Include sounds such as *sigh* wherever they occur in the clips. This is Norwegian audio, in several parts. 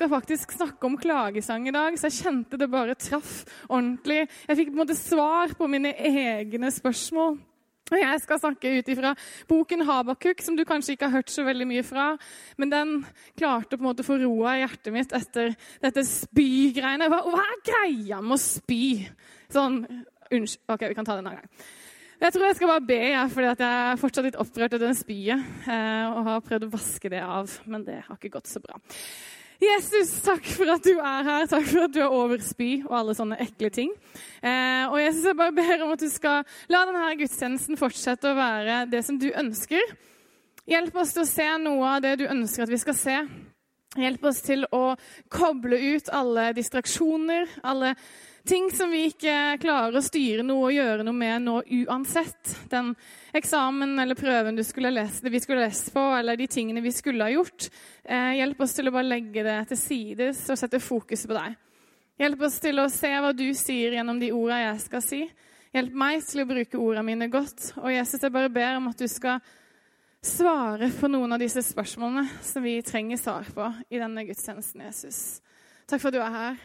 Skal faktisk snakke om klagesang i dag, så jeg kjente det bare traff ordentlig. Jeg fikk på en måte svar på mine egne spørsmål. Og Jeg skal snakke ut ifra boken 'Habakuk', som du kanskje ikke har hørt så veldig mye fra. Men den klarte på en måte å få roa i hjertet mitt etter dette spygreiene. Hva, hva er greia med å spy? Sånn Unnskyld. OK, vi kan ta det en annen gang. Jeg tror jeg skal bare be, jeg, fordi jeg er fortsatt litt opprørt av den spyet. Eh, og har prøvd å vaske det av, men det har ikke gått så bra. Jesus, takk for at du er her. Takk for at du er over spy og alle sånne ekle ting. Eh, og Jesus, jeg bare ber om at du skal la denne gudstjenesten fortsette å være det som du ønsker. Hjelp oss til å se noe av det du ønsker at vi skal se. Hjelp oss til å koble ut alle distraksjoner, alle ting som vi ikke klarer å styre noe og gjøre noe med nå uansett. Den eksamen eller prøven skulle lese, vi skulle lest på, eller de tingene vi skulle ha gjort. Eh, hjelp oss til å bare legge det til sides og sette fokus på deg. Hjelp oss til å se hva du sier gjennom de ordene jeg skal si. Hjelp meg til å bruke ordene mine godt. Og Jesus, jeg bare ber om at du skal svare på noen av disse spørsmålene som vi trenger svar på i denne gudstjenesten, Jesus. Takk for at du er her.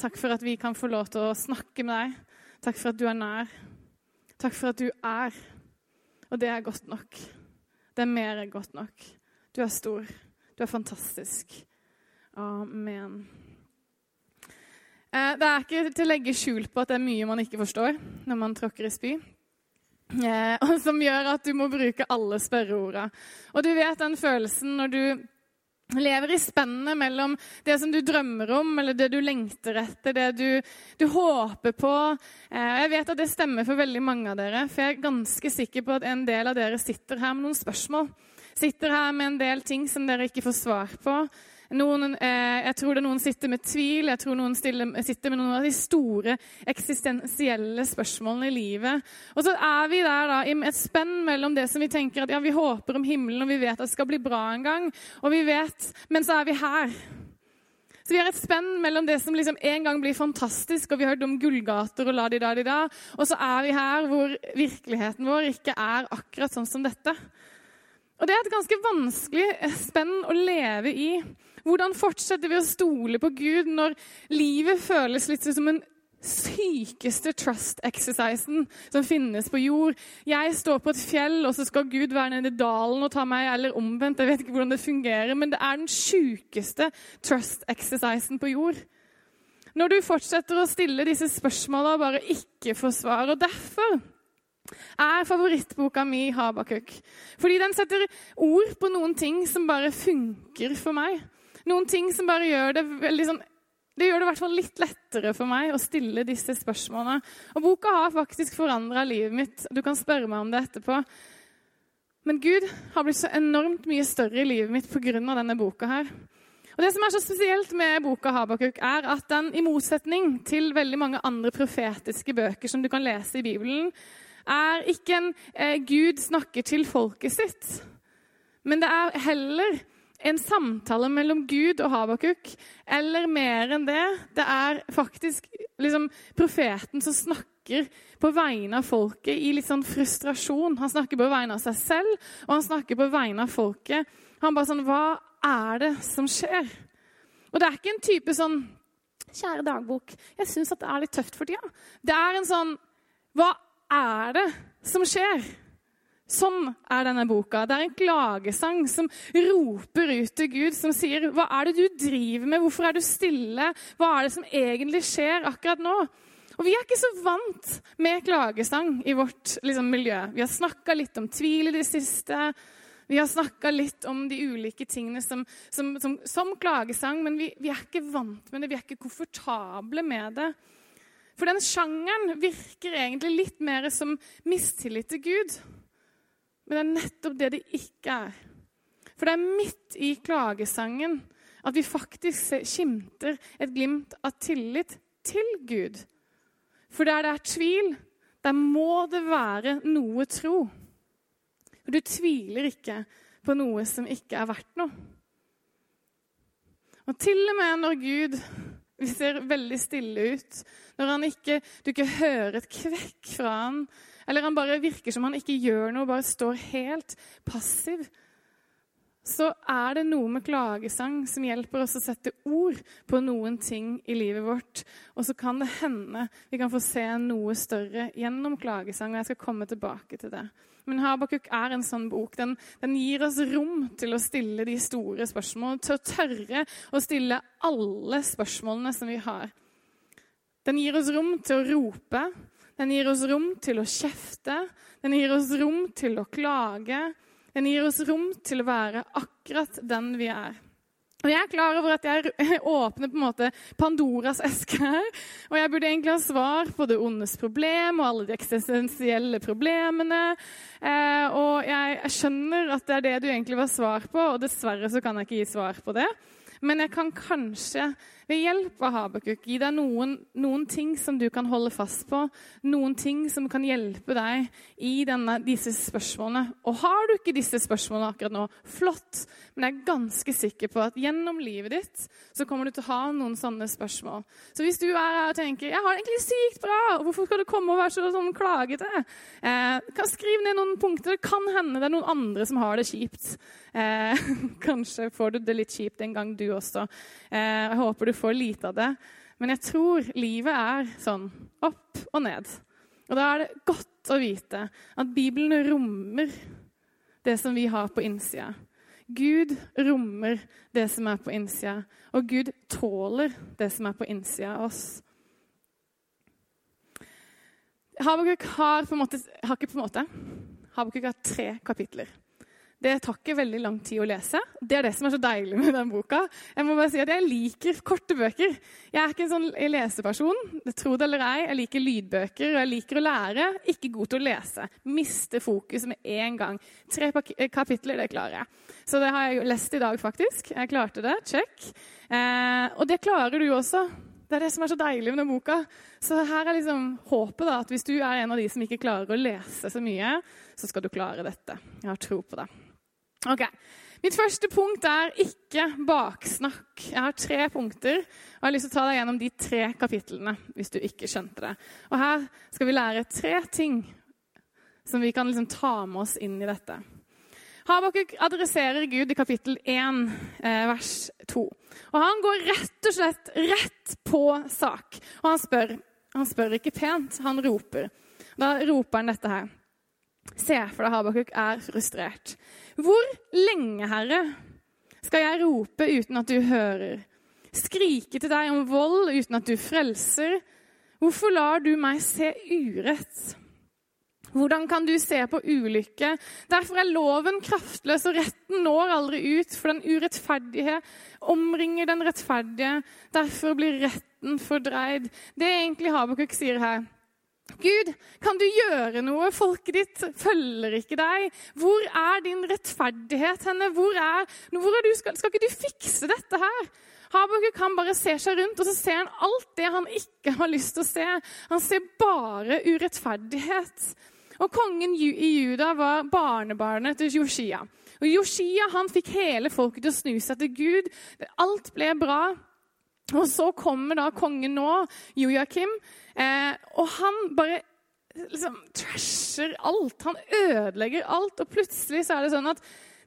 Takk for at vi kan få lov til å snakke med deg. Takk for at du er nær. Takk for at du er. Og det er godt nok. Det er mer enn godt nok. Du er stor. Du er fantastisk. Amen. Eh, det er ikke til å legge skjul på at det er mye man ikke forstår når man tråkker i spy. Eh, *laughs* som gjør at du må bruke alle spørreorda. Og du vet den følelsen når du lever i spennet mellom det som du drømmer om, eller det du lengter etter, det du, du håper på. Eh, jeg vet at det stemmer for veldig mange av dere, for jeg er ganske sikker på at en del av dere sitter her med noen spørsmål. Sitter her med en del ting som dere ikke får svar på. Noen, eh, jeg tror det noen sitter med tvil, jeg tror noen stiller, sitter med noen av de store eksistensielle spørsmålene i livet. Og så er vi der da, i et spenn mellom det som vi tenker at ja, vi håper om himmelen, og vi vet at det skal bli bra en gang, og vi vet, men så er vi her. Så vi har et spenn mellom det som liksom en gang blir fantastisk, og vi har hørt om gullgater og la-di-da-di-da, og så er vi her hvor virkeligheten vår ikke er akkurat sånn som dette. Og det er et ganske vanskelig spenn å leve i. Hvordan fortsetter vi å stole på Gud når livet føles litt som en sykeste trust-exercisen som finnes på jord. Jeg står på et fjell, og så skal Gud være nede i dalen og ta meg, eller omvendt. Jeg vet ikke hvordan det fungerer, men det er den sykeste trust-exercisen på jord. Når du fortsetter å stille disse spørsmålene og bare ikke får svar. Og derfor er favorittboka mi Habakuk. Fordi den setter ord på noen ting som bare funker for meg. Noen ting som bare gjør det veldig sånn det gjør det i hvert fall litt lettere for meg å stille disse spørsmålene. Og boka har faktisk forandra livet mitt. Du kan spørre meg om det etterpå. Men Gud har blitt så enormt mye større i livet mitt pga. denne boka her. Og Det som er så spesielt med boka Habakuk, er at den i motsetning til veldig mange andre profetiske bøker som du kan lese i Bibelen, er ikke en eh, Gud snakker til folket sitt. Men det er heller en samtale mellom Gud og Habakuk, eller mer enn det. Det er faktisk liksom, profeten som snakker på vegne av folket i litt sånn frustrasjon. Han snakker på vegne av seg selv, og han snakker på vegne av folket. Han bare sånn Hva er det som skjer? Og det er ikke en type sånn Kjære dagbok, jeg syns at det er litt tøft for tida. Det er en sånn Hva er det som skjer? Sånn er denne boka. Det er en klagesang som roper ut til Gud, som sier, 'Hva er det du driver med? Hvorfor er du stille? Hva er det som egentlig skjer akkurat nå?' Og Vi er ikke så vant med klagesang i vårt liksom, miljø. Vi har snakka litt om tvil i det siste. Vi har snakka litt om de ulike tingene som, som, som, som klagesang, men vi, vi, er ikke vant med det. Vi er ikke komfortable med det. For den sjangeren virker egentlig litt mer som mistillit til Gud. Men det er nettopp det det ikke er. For det er midt i klagesangen at vi faktisk skimter et glimt av tillit til Gud. For der det er tvil, der må det være noe tro. For du tviler ikke på noe som ikke er verdt noe. Og til og med når Gud ser veldig stille ut, når ikke, du ikke hører et kvekk fra han, eller han bare virker som han ikke gjør noe, bare står helt passiv, så er det noe med klagesang som hjelper oss å sette ord på noen ting i livet vårt. Og så kan det hende vi kan få se noe større gjennom klagesang. og jeg skal komme tilbake til det. Men Habakuk er en sånn bok. Den, den, gir oss rom til å stille de store spørsmålene. Til å tørre å stille alle spørsmålene som vi har. Den gir oss rom til å rope. Den gir oss rom til å kjefte. Den gir oss rom til å klage. Den gir oss rom til å være akkurat den vi er. Og Jeg er klar over at jeg *laughs* åpner på en måte Pandoras eske her. Og jeg burde egentlig ha svar på det ondes problem og alle de eksistensielle problemene. Eh, og jeg, jeg skjønner at det er det du egentlig var svar på, og dessverre så kan jeg ikke gi svar på det. Men jeg kan kanskje ved hjelp av Habakuk gi deg noen, noen, ting som du kan holde fast på. Noen ting som kan hjelpe deg i denne, disse spørsmålene. Og har du ikke disse spørsmålene akkurat nå, flott. Men jeg er ganske sikker på at gjennom livet ditt så kommer du til å ha noen sånne spørsmål. Så hvis du er her og tenker jeg har det egentlig sykt bra, hvorfor skal du komme og være så sånn klagete? Eh, kan skrive ned noen punkter. Det kan hende det er noen andre som har det kjipt. Eh, *laughs* kanskje får du det litt kjipt en gang, du også. Eh, jeg håper du får lite av det. Men jeg tror livet er sånn opp og ned. Og da er det godt å vite at Bibelen rommer det som vi har på innsida. Gud rommer det som er på innsida, og Gud tåler det som er på innsida av oss. Habakuk har på en måte, har ikke på en måte Habakuk har tre kapitler. Det tar ikke veldig lang tid å lese. Det er det som er så deilig med den boka. Jeg må bare si at jeg liker korte bøker. Jeg er ikke en sånn leseperson. Tro det eller ei. Jeg liker lydbøker, og jeg liker å lære. Ikke god til å lese. Miste fokus med en gang. Tre eh, kapitler, det klarer jeg. Så det har jeg lest i dag, faktisk. Jeg klarte det. Check. Eh, og det klarer du også. Det er det som er så deilig med den boka. Så her er liksom håpet da, at hvis du er en av de som ikke klarer å lese så mye, så skal du klare dette. Jeg har tro på det. Ok, Mitt første punkt er ikke baksnakk. Jeg har tre punkter. og Jeg har lyst til å ta deg gjennom de tre kapitlene. hvis du ikke skjønte det. Og Her skal vi lære tre ting som vi kan liksom ta med oss inn i dette. Habakuk adresserer Gud i kapittel 1, eh, vers 2. Og Han går rett og slett rett på sak. Og han spør. Han spør ikke pent, han roper. Da roper han dette her. Se for deg Habakuk er frustrert. Hvor lenge, Herre, skal jeg rope uten at du hører? Skrike til deg om vold uten at du frelser? Hvorfor lar du meg se urett? Hvordan kan du se på ulykke? Derfor er loven kraftløs, og retten når aldri ut, for den urettferdige omringer den rettferdige. Derfor blir retten fordreid. Det er egentlig Habakuk sier her. Gud, kan du gjøre noe? Folket ditt følger ikke deg. Hvor er din rettferdighet henne? Hvor er, hvor er du? Skal, skal, ikke du fikse dette her? Habakuk kan bare se seg rundt, og så ser han alt det han ikke har lyst til å se. Han ser bare urettferdighet. Og Kongen i Juda var barnebarnet til Joshia. Og Joshia han fikk hele folket til å snu seg til Gud. Alt ble bra. Og så kommer da kongen nå, Joakim, og han bare liksom trasher alt. Han ødelegger alt. Og plutselig så er det sånn at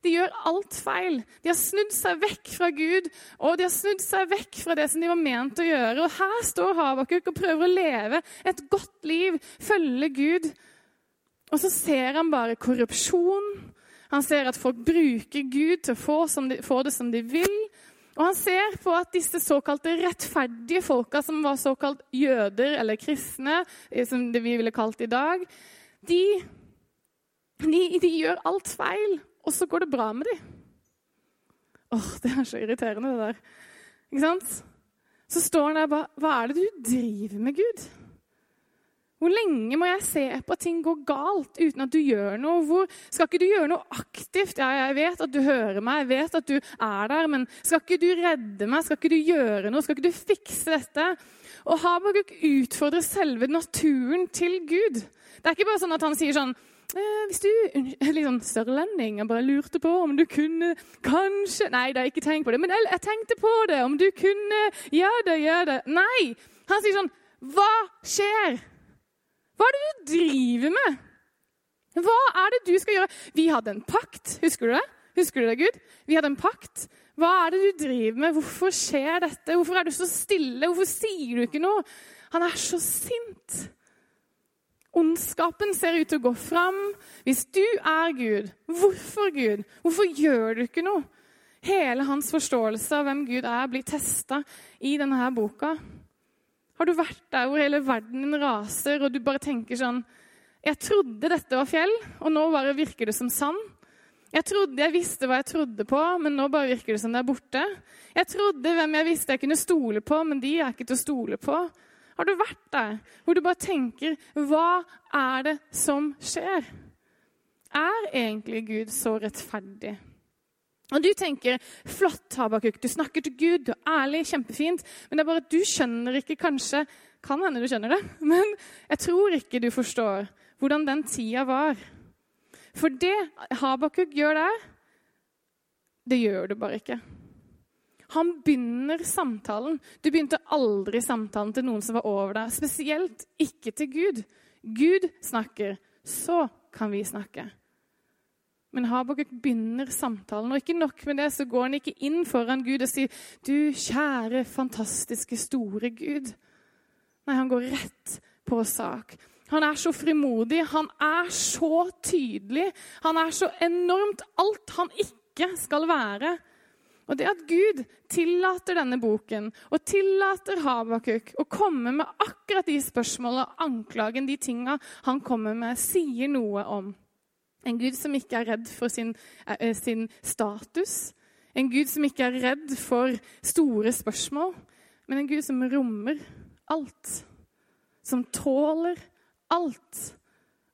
de gjør alt feil. De har snudd seg vekk fra Gud, og de har snudd seg vekk fra det som de var ment å gjøre. Og her står Habakuk og prøver å leve et godt liv, følge Gud. Og så ser han bare korrupsjon. Han ser at folk bruker Gud til å få, de, få det som de vil. Og han ser på at disse såkalte rettferdige folka, som var såkalt jøder eller kristne, eh, som det vi ville kalt i dag, de, de, de gjør alt feil, og så går det bra med dem. Åh, Det er så irriterende, det der. Ikke sant? Så står han der og bare Hva er det du driver med, Gud? Hvor lenge må jeg se på at ting går galt uten at du gjør noe? Hvor, skal ikke du gjøre noe aktivt? Ja, jeg vet at du hører meg, jeg vet at du er der, men skal ikke du redde meg? Skal ikke du gjøre noe? Skal ikke du fikse dette? Og Habakuk utfordrer selve naturen til Gud. Det er ikke bare sånn at han sier sånn eh, Hvis du *laughs* liksom, sånn sørlending. Jeg bare lurte på om du kunne Kanskje Nei, da ikke tenk på det. Men jeg, jeg tenkte på det. Om du kunne Gjør det, gjør det. Nei! Han sier sånn Hva skjer? Hva er det du driver med? Hva er det du skal gjøre? Vi hadde en pakt. Husker du det? Husker du det, Gud? Vi hadde en pakt. Hva er det du driver med? Hvorfor skjer dette? Hvorfor er du så stille? Hvorfor sier du ikke noe? Han er så sint. Ondskapen ser ut til å gå fram. Hvis du er Gud, hvorfor Gud? Hvorfor gjør du ikke noe? Hele hans forståelse av hvem Gud er, blir testa i denne boka. Har du vært der hvor hele verden raser, og du bare tenker sånn Jeg trodde dette var fjell, og nå bare virker det som sand. Jeg trodde jeg visste hva jeg trodde på, men nå bare virker det som det er borte. Jeg trodde hvem jeg visste jeg kunne stole på, men de er ikke til å stole på. Har du vært der hvor du bare tenker Hva er det som skjer? Er egentlig Gud så rettferdig? Og du tenker flott, Habakuk, du snakker til Gud, du er ærlig, kjempefint. Men det er bare at du skjønner ikke kanskje Kan hende du skjønner det, *laughs* men jeg tror ikke du forstår hvordan den tida var. For det Habakuk gjør der, det gjør du bare ikke. Han begynner samtalen. Du begynte aldri samtalen til noen som var over deg. Spesielt ikke til Gud. Gud snakker, så kan vi snakke. Men Habakuk begynner samtalen, og ikke nok med det, så går han ikke inn foran Gud og sier, 'Du kjære, fantastiske, store Gud'. Nei, han går rett på sak. Han er så frimodig, han er så tydelig. Han er så enormt alt han ikke skal være. Og det at Gud tillater denne boken og tillater Habakuk å komme med akkurat de spørsmålene anklagen, de tinga han kommer med, sier noe om en Gud som ikke er redd for sin, eh, sin status. En Gud som ikke er redd for store spørsmål, men en Gud som rommer alt. Som tåler alt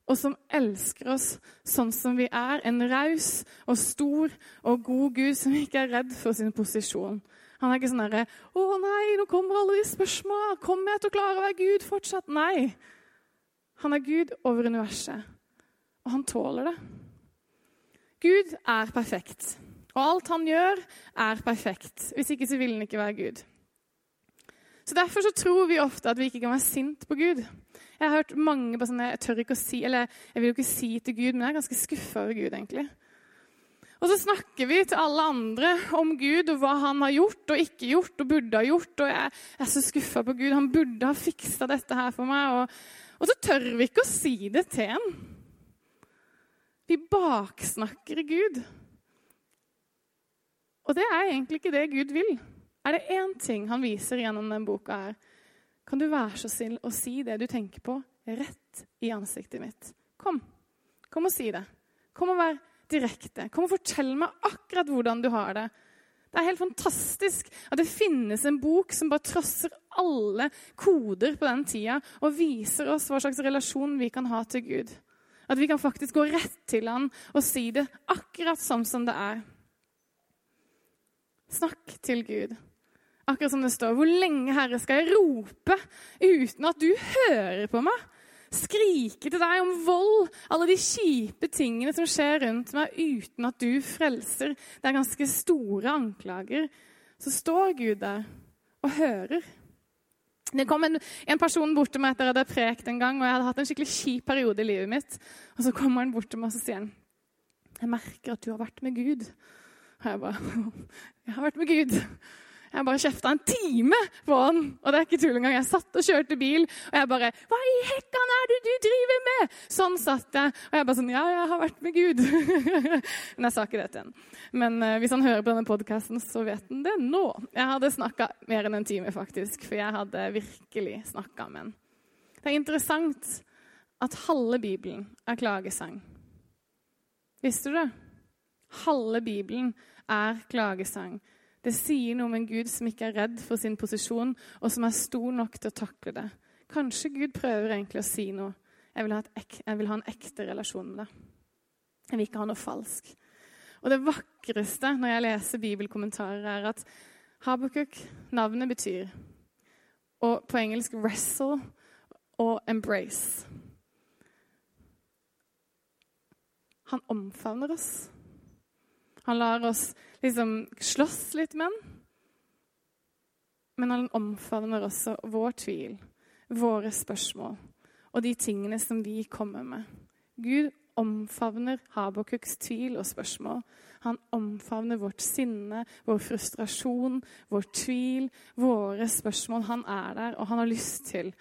og som elsker oss sånn som vi er. En raus og stor og god Gud som ikke er redd for sin posisjon. Han er ikke sånn herre 'Å nei, nå kommer alle de spørsmåla. Kommer jeg til å klare å være Gud fortsatt?' Nei. Han er Gud over universet, og han tåler det. Gud er perfekt, og alt han gjør, er perfekt. Hvis ikke så vil han ikke være Gud. Så Derfor så tror vi ofte at vi ikke kan være sint på Gud. Jeg har hørt mange på sånne, jeg tør ikke å si, eller jeg vil jo ikke si til Gud, men jeg er ganske skuffa over Gud, egentlig. Og så snakker vi til alle andre om Gud og hva han har gjort og ikke gjort og burde ha gjort. Og jeg er så skuffa på Gud. Han burde ha fiksa dette her for meg. Og, og, så tør vi ikke å si det til ham. Vi baksnakker Gud. Og det er egentlig ikke det Gud vil. Er det én ting han viser gjennom denne boka, her, kan du være så snill å si det du tenker på, rett i ansiktet mitt? Kom. Kom og si det. Kom og vær direkte. Kom og fortell meg akkurat hvordan du har det. Det er helt fantastisk at det finnes en bok som bare trosser alle koder på den tida og viser oss hva slags relasjon vi kan ha til Gud. At vi kan faktisk gå rett til han og si det akkurat sånn som det er. Snakk til Gud. Akkurat som det står. Hvor lenge, Herre, skal jeg rope uten at du hører på meg? Skrike til deg om vold, alle de kjipe tingene som skjer rundt meg, uten at du frelser. Det er ganske store anklager. Så står Gud der og hører. Det kom en, en person bort til meg etter at jeg hadde prekt en gang, og jeg hadde hatt en skikkelig kjip periode i livet mitt. Og så kommer han bort til meg og så sier han, jeg merker at du har vært med Gud. Og jeg bare Jeg har vært med Gud. Jeg bare kjefta en time på han. Og det er ikke tull engang. Jeg satt og kjørte bil, og jeg bare 'Hva i hekkan er det du driver med?' Sånn satt jeg. Og jeg bare sånn 'Ja, jeg har vært med Gud'. *laughs* Men jeg sa ikke det til han. Men uh, hvis han hører på denne podkasten, så vet han det nå. Jeg hadde snakka mer enn en time, faktisk. For jeg hadde virkelig snakka med han. Det er interessant at halve Bibelen er klagesang. Visste du det? Halve Bibelen er klagesang. Det sier noe om en Gud som ikke er redd for sin posisjon, og som er stor nok til å takle det. Kanskje Gud prøver egentlig å si noe. Jeg vil ha, ek, jeg vil ha en ekte relasjon med deg. Jeg vil ikke ha noe falsk. Og det vakreste når jeg leser bibelkommentarer, er at Habakuk, navnet betyr og på engelsk 'wrestle' og 'embrace'. Han omfavner oss. Han lar oss liksom slåss litt med den. Men han omfavner også vår tvil, våre spørsmål og de tingene som vi kommer med. Gud omfavner Habakuks tvil og spørsmål. Han omfavner vårt sinne, vår frustrasjon, vår tvil, våre spørsmål. Han er der, og han har lyst til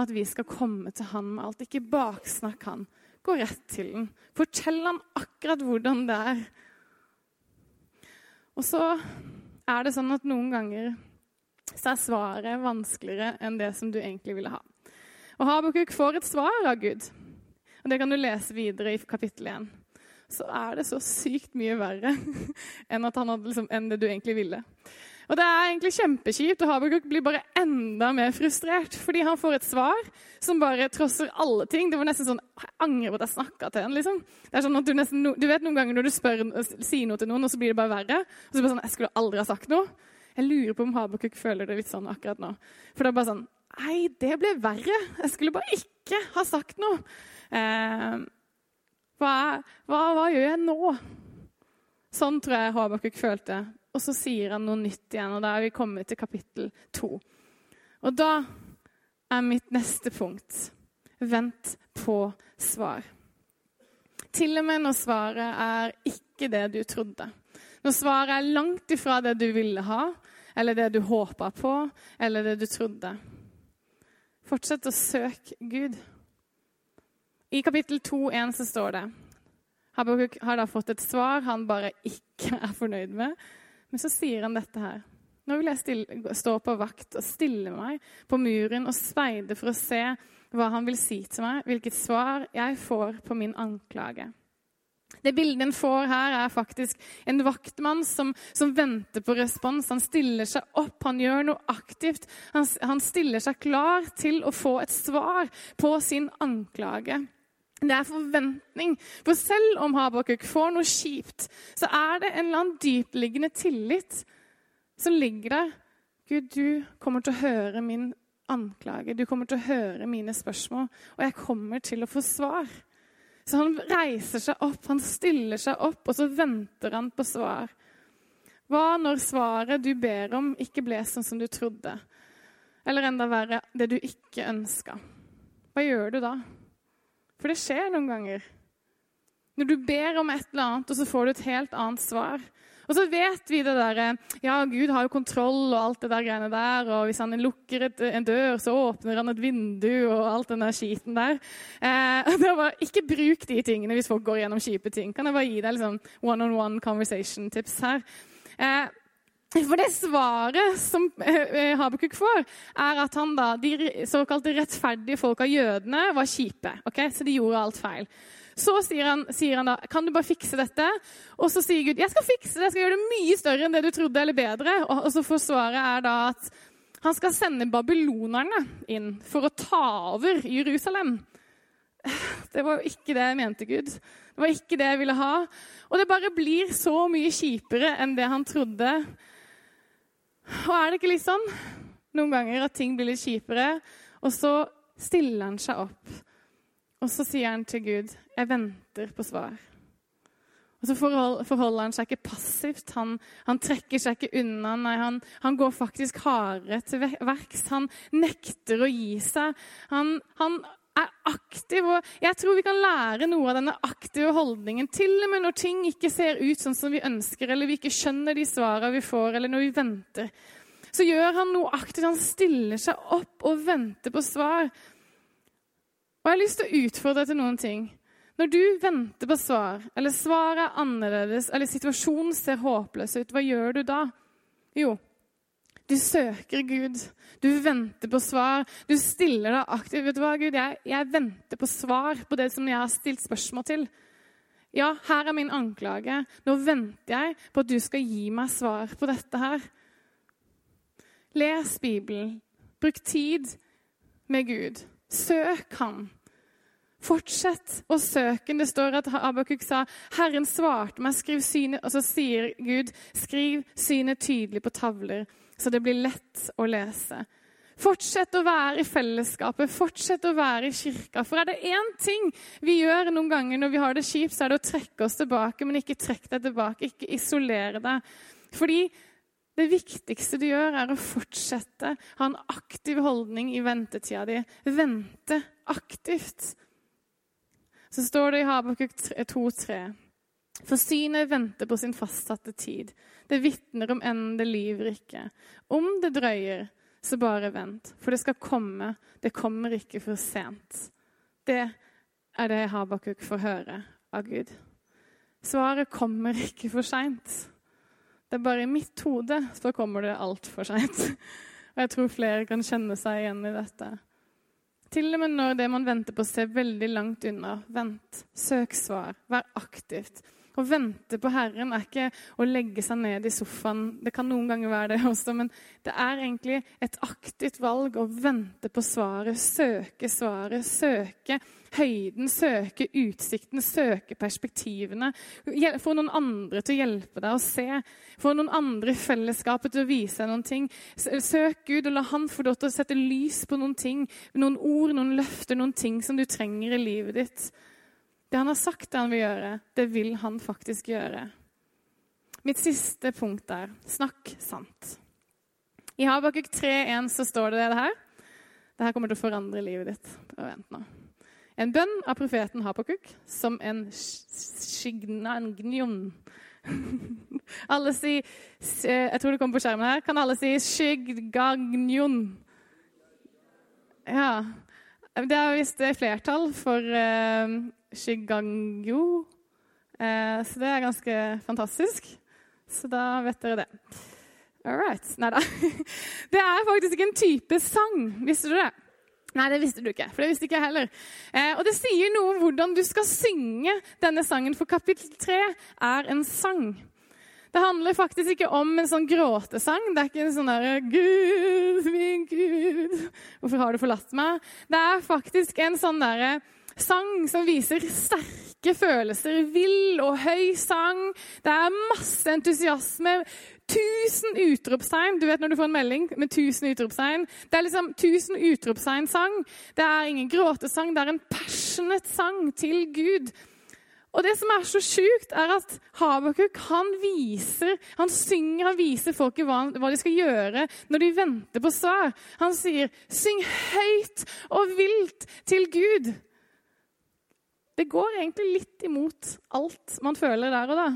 at vi skal komme til han med alt. Ikke baksnakk han. Gå rett til den. Fortell han akkurat hvordan det er. Og så er det sånn at noen ganger så er svaret vanskeligere enn det som du egentlig ville ha. Og Habakuk får et svar av Gud. Og Det kan du lese videre i kapittel 1. Så er det så sykt mye verre *laughs* enn, liksom, enn det du egentlig ville. Og Det er egentlig kjempekjipt, og Habakuk blir bare enda mer frustrert. Fordi han får et svar som bare trosser alle ting. Det var nesten sånn Jeg angrer på at jeg snakka til en, liksom. Det er sånn at du, nesten, du vet noen ganger når du spør, sier noe til noen, og så blir det bare verre. Og så blir det sånn Jeg skulle aldri ha sagt noe. Jeg lurer på om Habakuk føler det litt sånn akkurat nå. For det er bare sånn Nei, det ble verre. Jeg skulle bare ikke ha sagt noe. Eh, hva, hva, hva, gjør jeg nå? Sånn tror jeg Habakuk følte. Og så sier han noe nytt igjen, og da er vi kommet til kapittel to. Og da er mitt neste punkt vent på svar. Til og med når svaret er ikke det du trodde. Når svaret er langt ifra det du ville ha, eller det du håpa på, eller det du trodde. Fortsett å søke Gud. I kapittel 2,1 så står det Habakuk har da fått et svar han bare ikke er fornøyd med. Men så sier han dette her. Nå vil jeg stille, stå på vakt og stille meg på muren og speide for å se hva han vil si til meg, hvilket svar jeg får på min anklage. Det bildet en får her, er faktisk en vaktmann som, som, venter på respons. Han stiller seg opp, han gjør noe aktivt. Han, han stiller seg klar til å få et svar på sin anklage. Det er forventning. For selv om Habakuk får noe kjipt, så er det en eller annen dyptliggende tillit som ligger der. Gud, du kommer til å høre min anklage, du kommer til å høre mine spørsmål, og jeg kommer til å få svar. Så han reiser seg opp, han stiller seg opp, og så venter han på svar. Hva når svaret du ber om, ikke ble sånn som du trodde? Eller enda verre, det du ikke ønska? Hva gjør du da? For det skjer noen ganger. Når du ber om et eller annet, og så får du et helt annet svar. Og så vet vi det derre Ja, Gud har jo kontroll og alt det der greiene der. Og hvis han lukker et, en dør, så åpner han et vindu og alt den der skiten der. Eh, *laughs* bare, ikke bruk de tingene hvis folk går gjennom kjipe ting. Kan jeg bare gi deg liksom one-on-one conversation-tips her? Eh, for det svaret som eh, Habakuk får, er at han da, de såkalte rettferdige folka, jødene, var kjipe. Okay? Så de gjorde alt feil. Så sier han, sier han, da kan du bare fikse dette. Og så sier Gud jeg skal fikse det, jeg skal gjøre det mye større enn det du trodde, eller bedre. Og, og så får svaret er da at han skal sende babylonerne inn for å ta over Jerusalem. Det var jo ikke det jeg mente, Gud. Det var ikke det jeg ville ha. Og det bare blir så mye kjipere enn det han trodde. *laughs* Og er det ikke litt sånn noen ganger at ting blir litt kjipere, og så stiller han seg opp, og så sier han til Gud, 'Jeg venter på svar'. Og så forholder han seg ikke passivt. Han, han trekker seg ikke unna. Nei, han, han, går faktisk hardere til verks. Han nekter å gi seg. Han, han, er aktiv. Og jeg tror vi kan lære noe av denne aktive holdningen. Til og med når ting ikke ser ut sånn som vi ønsker, eller vi ikke skjønner de svarene vi får, eller når vi venter. Så gjør han noe aktivt. Han stiller seg opp og venter på svar. Og jeg har lyst til å utfordre deg til noen ting. Når du venter på svar, eller svaret er annerledes, eller situasjonen ser håpløs ut, hva gjør du da? Jo, du søker Gud. Du venter på svar. Du stiller deg aktivt. Vet du hva, Gud? Jeg, jeg, venter på svar på det som jeg har stilt spørsmål til. Ja, her er min anklage. Nå venter jeg på at du skal gi meg svar på dette her. Les Bibelen. Bruk tid med Gud. Søk ham. Fortsett å søke. Det står at Abakuk sa, 'Herren svarte meg, skriv synet' Og så sier Gud, 'Skriv synet tydelig på tavler' så det blir lett å lese. Fortsett å være i fellesskapet, fortsett å være i kirka. For er det én ting vi gjør noen ganger når vi har det kjipt, så er det å trekke oss tilbake, men ikke trekk deg tilbake, ikke isolere deg. Fordi det viktigste du gjør, er å fortsette, ha en aktiv holdning i ventetida di. Vente aktivt. Så står det i Habakuk 2,3. For synet venter på sin fastsatte tid. Det vitner om enden det lyver ikke. Om det drøyer, så bare vent, for det skal komme. Det kommer ikke for sent. Det er det Habakuk får høre av Gud. Svaret kommer ikke for seint. Det er bare i mitt hode så kommer det altfor seint. Og jeg tror flere kan kjenne seg igjen i dette. Til og med når det man venter på, ser veldig langt unna. Vent. Søk svar. Vær aktivt. Å vente på Herren er ikke å legge seg ned i sofaen. Det kan noen ganger være det også, men det er egentlig et aktivt valg å vente på svaret, søke svaret, søke høyden, søke utsikten, søke perspektivene. Få noen andre til å hjelpe deg å se. Få noen andre i fellesskapet til å vise deg noen ting. Søk Gud, og la Han få lov til å sette lys på noen ting, noen ord, noen løfter, noen ting som du trenger i livet ditt. Det han har sagt han vil gjøre, det vil han faktisk gjøre. Mitt siste punkt er snakk sant. I Habakuk 3,1 så står det det her. Dette kommer til å forandre livet ditt. Vent nå. En bønn av profeten Habakuk som en shignangnion. *laughs* Alle si Jeg tror det kommer på skjermen her. Kan alle si shigagnion? Ja. Det er visst flertall for Shigangyo. Eh, så det er ganske fantastisk. Så da vet dere det. All right. Nei da. *laughs* Det er faktisk ikke en type sang. Visste du det? Nei, det visste du ikke. For det visste ikke jeg heller. Eh, og det sier noe om hvordan du skal synge denne sangen, for kapittel tre er en sang. Det handler faktisk ikke om en sånn gråtesang. Det er ikke en sånn derre 'Gud, min Gud, hvorfor har du forlatt meg?' Det er faktisk en sånn derre sang som viser sterke følelser. Vill og høy sang. Det er masse entusiasme. Tusen utropstegn. Du vet når du får en melding med tusen utropstegn? Det er liksom tusen utropstegn-sang. Det er ingen gråtesang, det er en passionate sang til Gud. Og det som er så sjukt, er at Habakuk han viser, han synger, han viser folket hva, hva, de skal gjøre når de venter på svar. Han sier 'syng høyt og vilt til Gud'. Det går egentlig litt imot alt man føler der og da.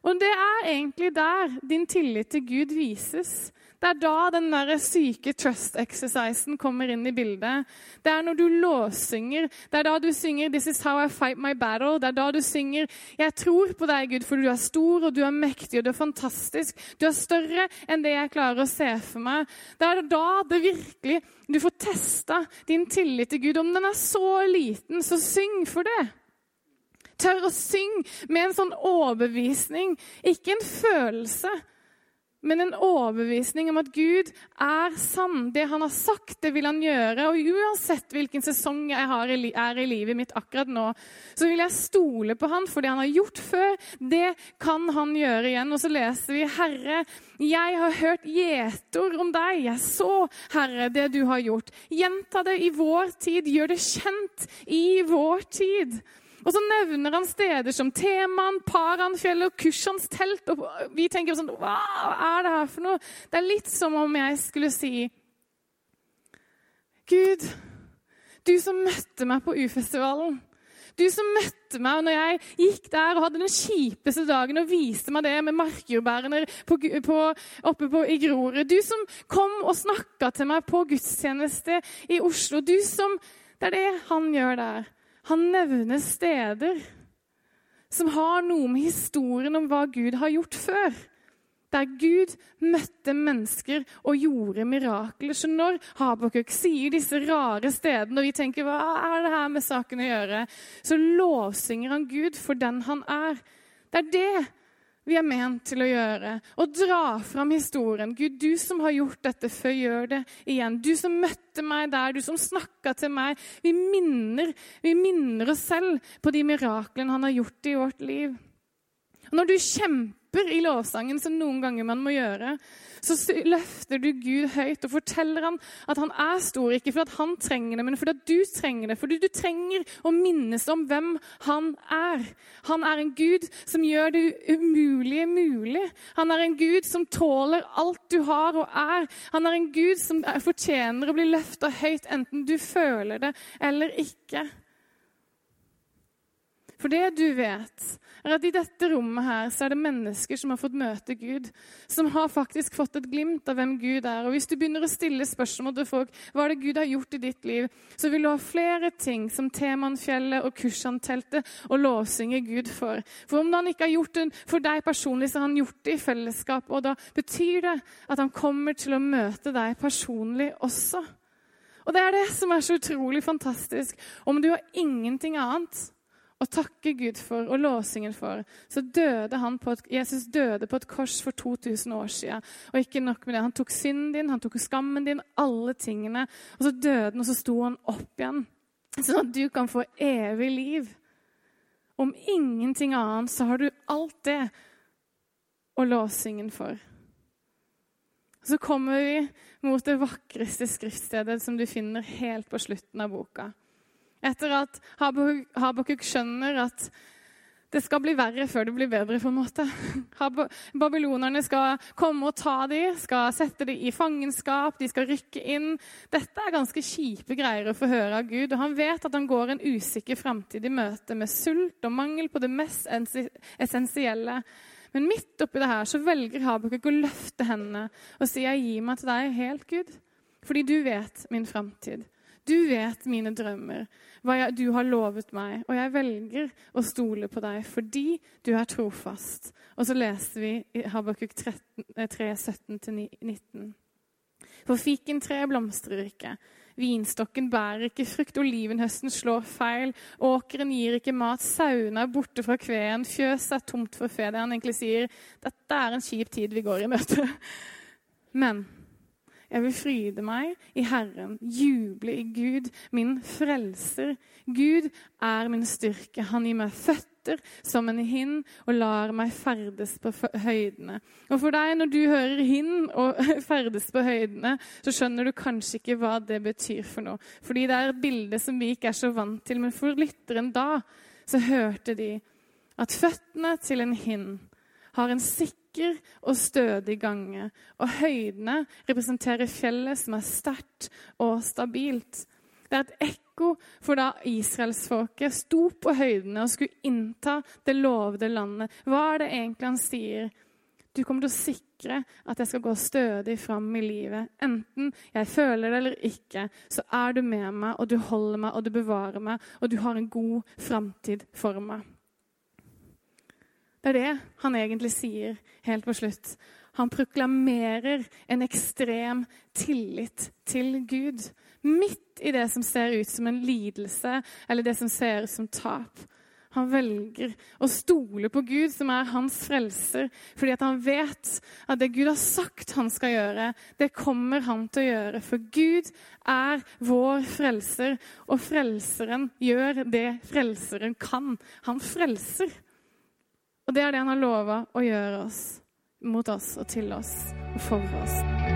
Og det er egentlig der din tillit til Gud vises. Det er da den der syke trust-exercisen kommer inn i bildet. Det er når du låssynger. Det er da du synger 'This is how I fight my battle'. Det er da du synger 'Jeg tror på deg, Gud, for du er stor, og du er mektig, og du er fantastisk'. Du er større enn det jeg klarer å se for meg. Det er da det virkelig du får testa din tillit til Gud. Om den er så liten, så syng for det. Tør å synge med en sånn overbevisning, ikke en følelse men en overbevisning om at Gud er sann. Det han har sagt, det vil han gjøre. Og uansett hvilken sesong jeg har, er i livet mitt akkurat nå, så vil jeg stole på han for det han har gjort før. Det kan han gjøre igjen. Og så leser vi, Herre, jeg har hørt gjetord om deg. Jeg så, Herre, det du har gjort. Gjenta det i vår tid. Gjør det kjent i vår tid. Og så nevner han steder som Teman, Paranfjellet og Kushans telt. Og vi tenker sånn Hva er det her for noe? Det er litt som om jeg skulle si Gud, du som møtte meg på U-festivalen. Du som møtte meg når jeg gikk der og hadde den kjipeste dagen og viste meg det med markjordbærene oppe på, i Grorud. Du som kom og snakka til meg på gudstjeneste i Oslo. Du som Det er det han gjør der. Han nevner steder som har noe med historien om hva Gud har gjort før. Der Gud møtte mennesker og gjorde mirakler. Så når Habakuk sier disse rare stedene, og vi tenker hva er det her med saken å gjøre, så lovsynger han Gud for den han er. Det er det vi er ment til å gjøre. Å dra fram historien. Gud, du som har gjort dette før, gjør det igjen. Du som møtte meg der, du som snakka til meg. Vi minner, vi minner oss selv på de miraklene han har gjort i vårt liv. Og når du kjemper roper i lovsangen, som noen ganger man må gjøre, så løfter du Gud høyt og forteller ham at han er stor, ikke fordi han trenger det, men fordi du trenger det. Fordi du trenger å minnes om hvem han er. Han er en Gud som gjør det umulige mulig. Han er en Gud som tåler alt du har og er. Han er en Gud som fortjener å bli løfta høyt, enten du føler det eller ikke. For det du vet, er at i dette rommet her så er det mennesker som har fått møte Gud. Som har faktisk fått et glimt av hvem Gud er. Og hvis du begynner å stille spørsmål til folk hva er det Gud har gjort i ditt liv, så vil du ha flere ting som Temanfjellet og Kursanteltet og lovsynge Gud for. For om han ikke har gjort det for deg personlig, så har han gjort det i fellesskap. Og da betyr det at han kommer til å møte deg personlig også. Og det er det som er så utrolig fantastisk. Om du har ingenting annet og takke Gud for og låsingen for, så døde han på et, Jesus døde på et kors for 2000 år siden. Og ikke nok med det, han tok synden din, han tok skammen din, alle tingene. Og så døde han, og så sto han opp igjen. Sånn at du kan få evig liv. Om ingenting annet så har du alt det og låsingen for. Så kommer vi mot det vakreste skriftstedet som du finner helt på slutten av boka. Etter at Habakuk skjønner at det skal bli verre før det blir bedre. på en måte. *laughs* Babylonerne skal komme og ta dem, skal sette dem i fangenskap, de skal rykke inn. Dette er ganske kjipe greier å få høre av Gud. og Han vet at han går en usikker framtid i møte med sult og mangel på det mest essensielle. Men midt oppi det her så velger Habakuk å løfte hendene og si jeg gir meg til deg helt, Gud. Fordi du vet min framtid. Du vet mine drømmer, hva jeg, du har lovet meg, og jeg velger å stole på deg fordi du er trofast. Og så leser vi i Habakuk 3, 17-19. For fikentreet blomstrer ikke, vinstokken bærer ikke frukt, olivenhøsten slår feil, åkeren gir ikke mat, sauene er borte fra kveen, fjøset er tomt for fe. Det han egentlig sier, dette er en kjip tid vi går i møte. *laughs* Men jeg vil fryde meg i Herren, juble i Gud, min frelser. Gud er min styrke. Han gir meg føtter som en hind og lar meg ferdes på høydene. Og for deg, når du hører hind og *laughs* ferdes på høydene, så skjønner du kanskje ikke hva det betyr for noe. Fordi det er et bilde som vi ikke er så vant til. Men for lytteren da så hørte de at føttene til en hind har en sikker sikker og stødig gange. Og høydene representerer fjellet som er sterkt og stabilt. Det er et ekko for da israelsfolket sto på høydene og skulle innta det lovede landet. Hva er det egentlig han sier? Du kommer til å sikre at jeg skal gå stødig fram i livet. Enten jeg føler det eller ikke, så er du med meg, og du holder meg, og du bevarer meg, og du har en god framtid for meg. Det er det han egentlig sier helt på slutt. Han proklamerer en ekstrem tillit til Gud. Midt i det som ser ut som en lidelse, eller det som ser ut som tap. Han velger å stole på Gud, som er hans frelser, fordi han vet at det Gud har sagt han skal gjøre, det kommer han til å gjøre. For Gud er vår frelser, og frelseren gjør det frelseren kan. Han frelser. Og det er det han har lova å gjøre oss, mot oss og til oss og for oss.